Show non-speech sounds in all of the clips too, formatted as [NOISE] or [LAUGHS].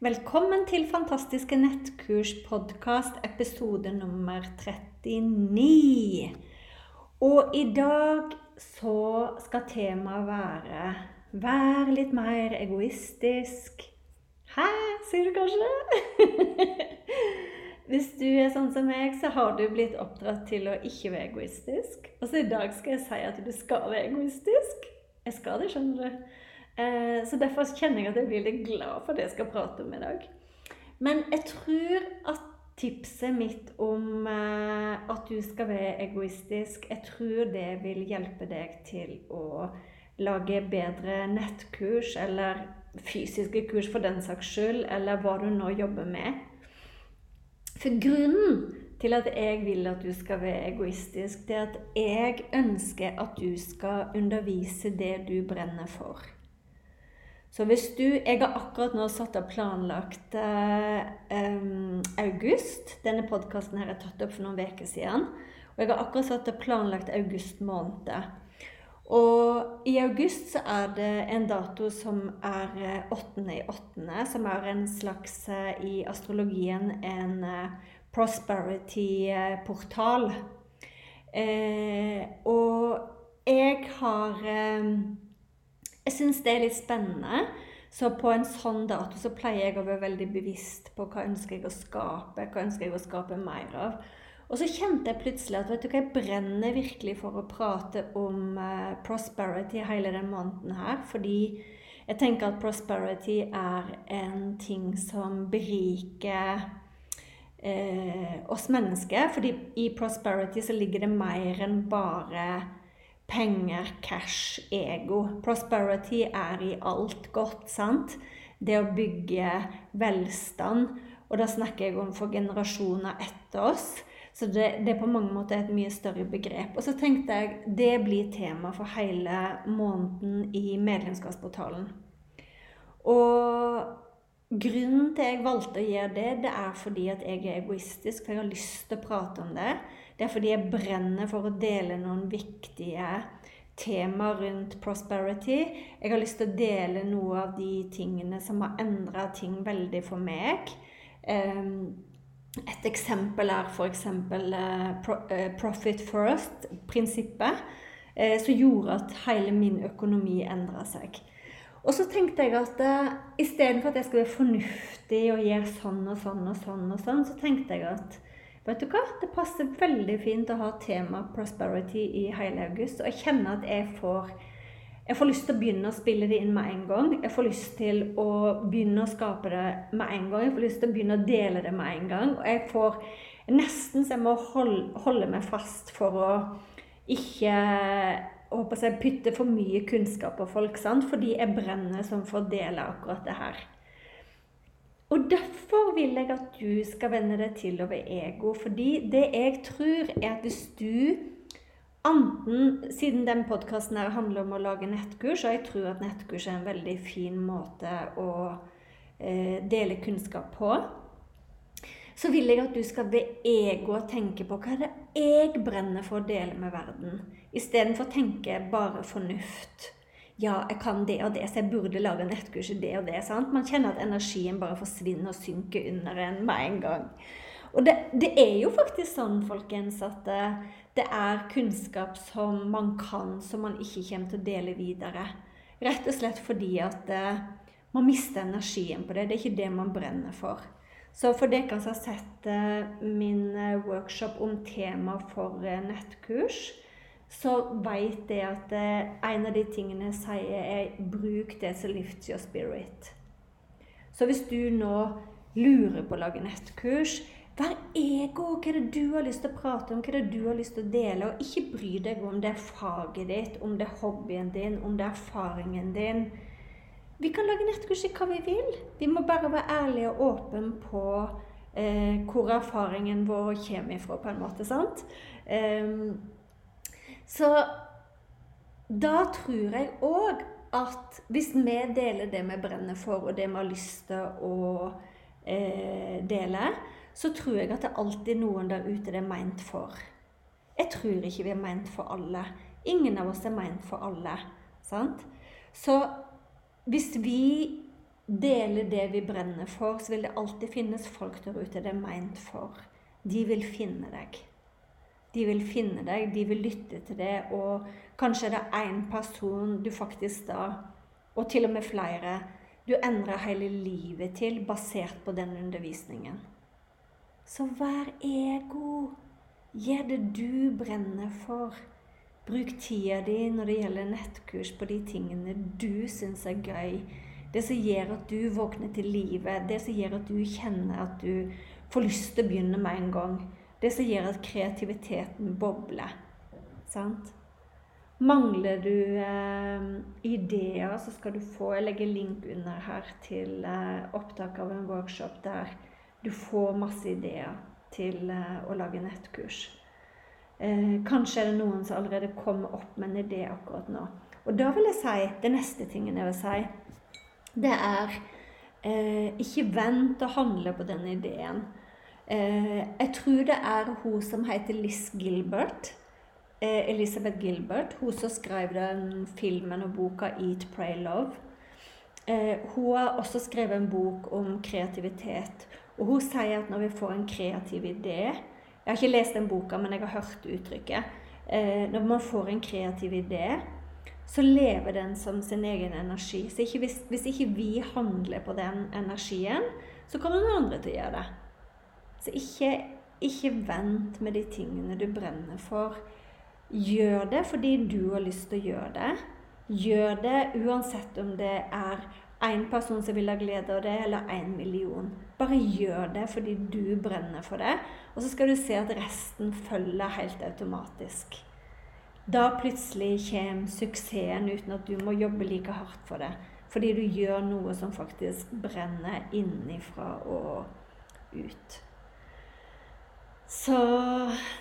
Velkommen til Fantastiske nettkurs-podkast, episode nummer 39. Og i dag så skal temaet være Vær litt mer egoistisk. Hæ, sier du kanskje? [LAUGHS] Hvis du er sånn som meg, så har du blitt oppdratt til å ikke være egoistisk. Og så i dag skal jeg si at du skal være egoistisk. Jeg skal det, skjønner du. Eh, så derfor kjenner jeg at jeg blir litt glad for det jeg skal prate om i dag. Men jeg tror at tipset mitt om eh, at du skal være egoistisk, jeg tror det vil hjelpe deg til å lage bedre nettkurs eller fysiske kurs for den saks skyld, eller hva du nå jobber med. For grunnen til at jeg vil at du skal være egoistisk, det er at jeg ønsker at du skal undervise det du brenner for. Så hvis du Jeg har akkurat nå satt og planlagt eh, um, august. Denne podkasten er tatt opp for noen uker siden. Og jeg har akkurat satt og planlagt august måned. Og i august så er det en dato som er 8. Eh, i 8., som er en slags eh, i astrologien en prosperity-portal. Eh, og jeg har eh, jeg syns det er litt spennende. Så på en sånn dato så pleier jeg å være veldig bevisst på hva ønsker jeg å skape, hva ønsker jeg å skape mer av. Og så kjente jeg plutselig at vet du hva, jeg brenner virkelig for å prate om uh, prosperity hele den måneden her. Fordi jeg tenker at prosperity er en ting som beriker uh, oss mennesker. Fordi i prosperity så ligger det mer enn bare penger, cash, ego. Prosperity er i alt godt, sant? Det å bygge velstand. Og da snakker jeg om for generasjoner etter oss. Så det, det, er på mange måter et mye større begrep. Og så tenkte jeg det blir tema for hele måneden i medlemskapsportalen. Og grunnen til jeg valgte å gjøre det, det er fordi at jeg er egoistisk, for jeg har lyst til å prate om det. Det er fordi jeg brenner for å dele noen viktige temaer rundt prosperity. Jeg har lyst til å dele noe av de tingene som har endra ting veldig for meg. Ehm, et eksempel er f.eks. Uh, eh, profit first-prinsippet, eh, som gjorde at hele min økonomi endra seg. Og så tenkte jeg at uh, istedenfor at jeg skulle være fornuftig og gjøre sånn og sånn og sånn, og sånn, så tenkte jeg at Vet du hva? Det passer veldig fint å ha tema prosperity i hele august. Og jeg kjenner at jeg får jeg får lyst til å begynne å spille det inn med en gang. Jeg får lyst til å begynne å skape det med en gang. Jeg får lyst til å begynne å dele det med en gang. Og jeg får nesten så jeg må holde, holde meg fast for å ikke håper jeg, putter for mye kunnskap på folk. Sant? Fordi jeg brenner som for å dele akkurat det her. Og derfor vil jeg at du skal vende deg til over ego. Fordi det jeg tror, er at hvis du Anten, siden den podkasten handler om å lage nettkurs, og jeg tror at nettkurs er en veldig fin måte å eh, dele kunnskap på, så vil jeg at du skal ved ego tenke på hva er det jeg brenner for å dele med verden, istedenfor å tenke bare fornuft ja, jeg kan det og det, så jeg burde lage nettkurs i det og det. sant? Man kjenner at energien bare forsvinner og synker under en med en gang. Og det, det, er jo faktisk sånn, folkens, at det, det, er kunnskap som man kan, som man ikke kommer til å dele videre. Rett og slett fordi at uh, man mister energien på det. Det er ikke det man brenner for. Så for dere som har sett uh, min uh, workshop om tema for nettkurs, så vet jeg at en av de tingene jeg sier, er 'bruk det som lifts your spirit'. Så hvis du nå lurer på å lage nettkurs, Vær ego. Hva er det du har lyst til å prate om, hva er det du har lyst til å dele? Og ikke bry deg om det er faget ditt, om det er hobbyen din, om det er erfaringen din. Vi kan lage nettkurs i hva vi vil. Vi må bare være ærlige og åpne på eh, hvor erfaringen vår kommer ifra, på en måte. sant? Eh, så da tror jeg òg at hvis vi deler det vi brenner for, og det vi har lyst til å eh, dele, så tror jeg at det alltid er noen der ute det er meint for. Jeg tror ikke vi er meint for alle. Ingen av oss er meint for alle. Sant? Så hvis vi deler det vi brenner for, så vil det alltid finnes folk der ute det er meint for. De vil finne deg. De vil finne deg, de vil lytte til det, og kanskje er det én person du faktisk da, og til og med flere, du endrer hele livet til basert på den undervisningen. Så vær ego. Gjør det du brenner for. Bruk tida di når det gjelder nettkurs, på de tingene du syns er gøy. Det som gjør at du våkner til livet. Det som gjør at du kjenner at du får lyst til å begynne med en gang. Det som gjør at kreativiteten bobler. Sant? Mangler du eh, ideer, så skal du få Jeg legger link under her til eh, opptak av en workshop der du får masse ideer til eh, å lage nettkurs. Eh, kanskje er det noen som allerede kommer opp med en idé akkurat nå. Og da vil jeg si Det neste tingen jeg vil si, det er eh, ikke vent å handle på denne ideen. Eh, jeg tror det er hun som heter Liz Gilbert. Eh, Elisabeth Gilbert. Hun som skrev den filmen og boka 'Eat, Pray, Love'. Eh, hun har også skrevet en bok om kreativitet. Og hun sier at når vi får en kreativ idé Jeg har ikke lest den boka, men jeg har hørt uttrykket. Eh, når man får en kreativ idé, så lever den som sin egen energi. Så ikke hvis, hvis, ikke vi handler på den energien, så kommer noen andre til å gjøre det. Så ikke, ikke vent med de tingene du brenner for. Gjør det fordi du har lyst til å gjøre det. Gjør det uansett om det er én person som vil ha glede av det, eller én million. Bare gjør det fordi du brenner for det, og så skal du se at resten følger helt automatisk. Da plutselig kommer suksessen uten at du må jobbe like hardt for det. Fordi du gjør noe som faktisk brenner innenfra og ut. Så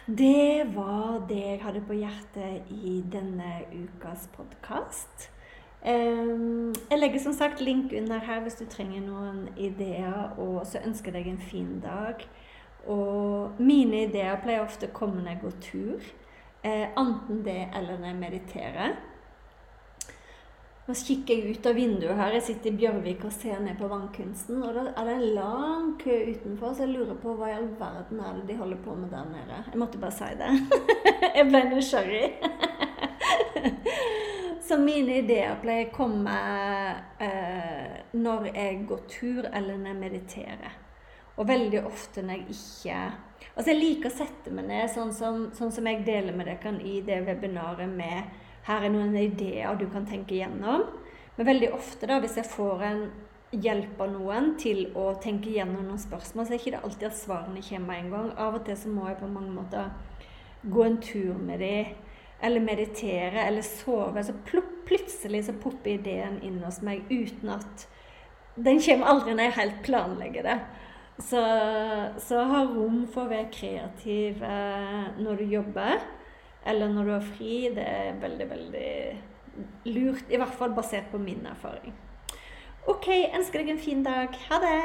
det var det jeg hadde på hjertet i denne ukas podkast. Jeg legger som sagt link under her hvis du trenger noen ideer, og så ønsker jeg deg en fin dag. Og mine ideer pleier ofte å komme når jeg går tur. Eh, enten det eller når jeg mediterer. Nå kikker jeg ut av vinduet her. Jeg sitter i Bjørvik og ser ned på vannkunsten. Og da er det en lang kø utenfor, så jeg lurer på hva i all verden er det de holder på med der nede. Jeg måtte bare si det. [LAUGHS] jeg ble nysgjerrig. [LAUGHS] Så mine ideer pleier å komme eh, når jeg går tur, eller når jeg mediterer. Og veldig ofte når jeg ikke Altså, jeg liker å sette meg ned, sånn som, sånn som jeg deler med dere i det webinaret med Her er noen ideer du kan tenke gjennom. Men veldig ofte, da, hvis jeg får en hjelp av noen til å tenke gjennom noen spørsmål, så er det ikke alltid at svarene kommer med en gang. Av og til så må jeg på mange måter gå en tur med dem eller meditere eller sove, så plutselig så popper ideen inn hos meg uten at Den kommer aldri når jeg helt planlegger det. Så, så ha rom for å være kreativ eh, når du jobber, eller når du har fri. Det er veldig, veldig lurt. I hvert fall basert på min erfaring. OK, ønsker deg en fin dag. Ha det!